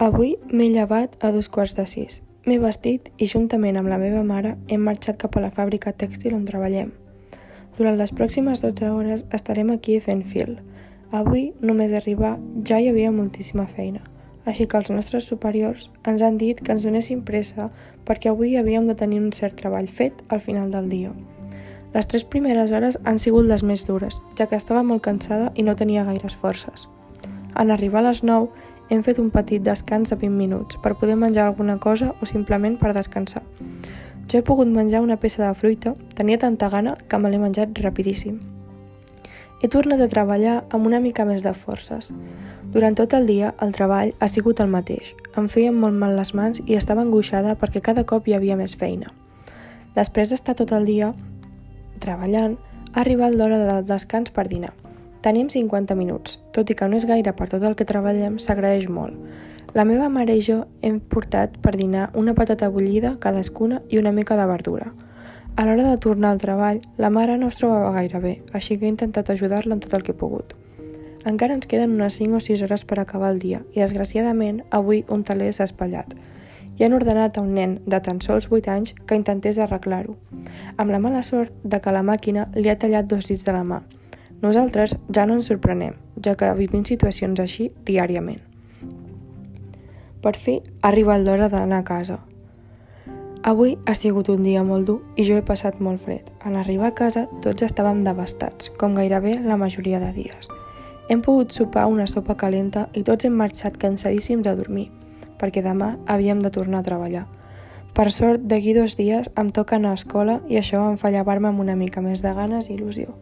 Avui m'he llevat a dos quarts de sis. M'he vestit i, juntament amb la meva mare, hem marxat cap a la fàbrica tèxtil on treballem. Durant les pròximes 12 hores estarem aquí fent fil. Avui, només arribar, ja hi havia moltíssima feina. Així que els nostres superiors ens han dit que ens donéssim pressa perquè avui havíem de tenir un cert treball fet al final del dia. Les tres primeres hores han sigut les més dures, ja que estava molt cansada i no tenia gaires forces. En arribar a les 9 hem fet un petit descans de 20 minuts per poder menjar alguna cosa o simplement per descansar. Jo he pogut menjar una peça de fruita, tenia tanta gana que me l'he menjat rapidíssim. He tornat a treballar amb una mica més de forces. Durant tot el dia, el treball ha sigut el mateix. Em feien molt mal les mans i estava angoixada perquè cada cop hi havia més feina. Després d'estar tot el dia treballant, ha arribat l'hora del descans per dinar. Tenim 50 minuts, tot i que no és gaire per tot el que treballem, s'agraeix molt. La meva mare i jo hem portat per dinar una patata bullida cadascuna i una mica de verdura. A l'hora de tornar al treball, la mare no es trobava gaire bé, així que he intentat ajudar-la en tot el que he pogut. Encara ens queden unes 5 o 6 hores per acabar el dia i, desgraciadament, avui un taler s'ha espatllat i han ordenat a un nen de tan sols 8 anys que intentés arreglar-ho, amb la mala sort de que la màquina li ha tallat dos dits de la mà, nosaltres ja no ens sorprenem, ja que vivim situacions així diàriament. Per fi ha arribat l'hora d'anar a casa. Avui ha sigut un dia molt dur i jo he passat molt fred. En arribar a casa tots estàvem devastats, com gairebé la majoria de dies. Hem pogut sopar una sopa calenta i tots hem marxat cansadíssims a dormir, perquè demà havíem de tornar a treballar. Per sort, d'aquí dos dies em toca anar a escola i això em fa llevar-me amb una mica més de ganes i il·lusió.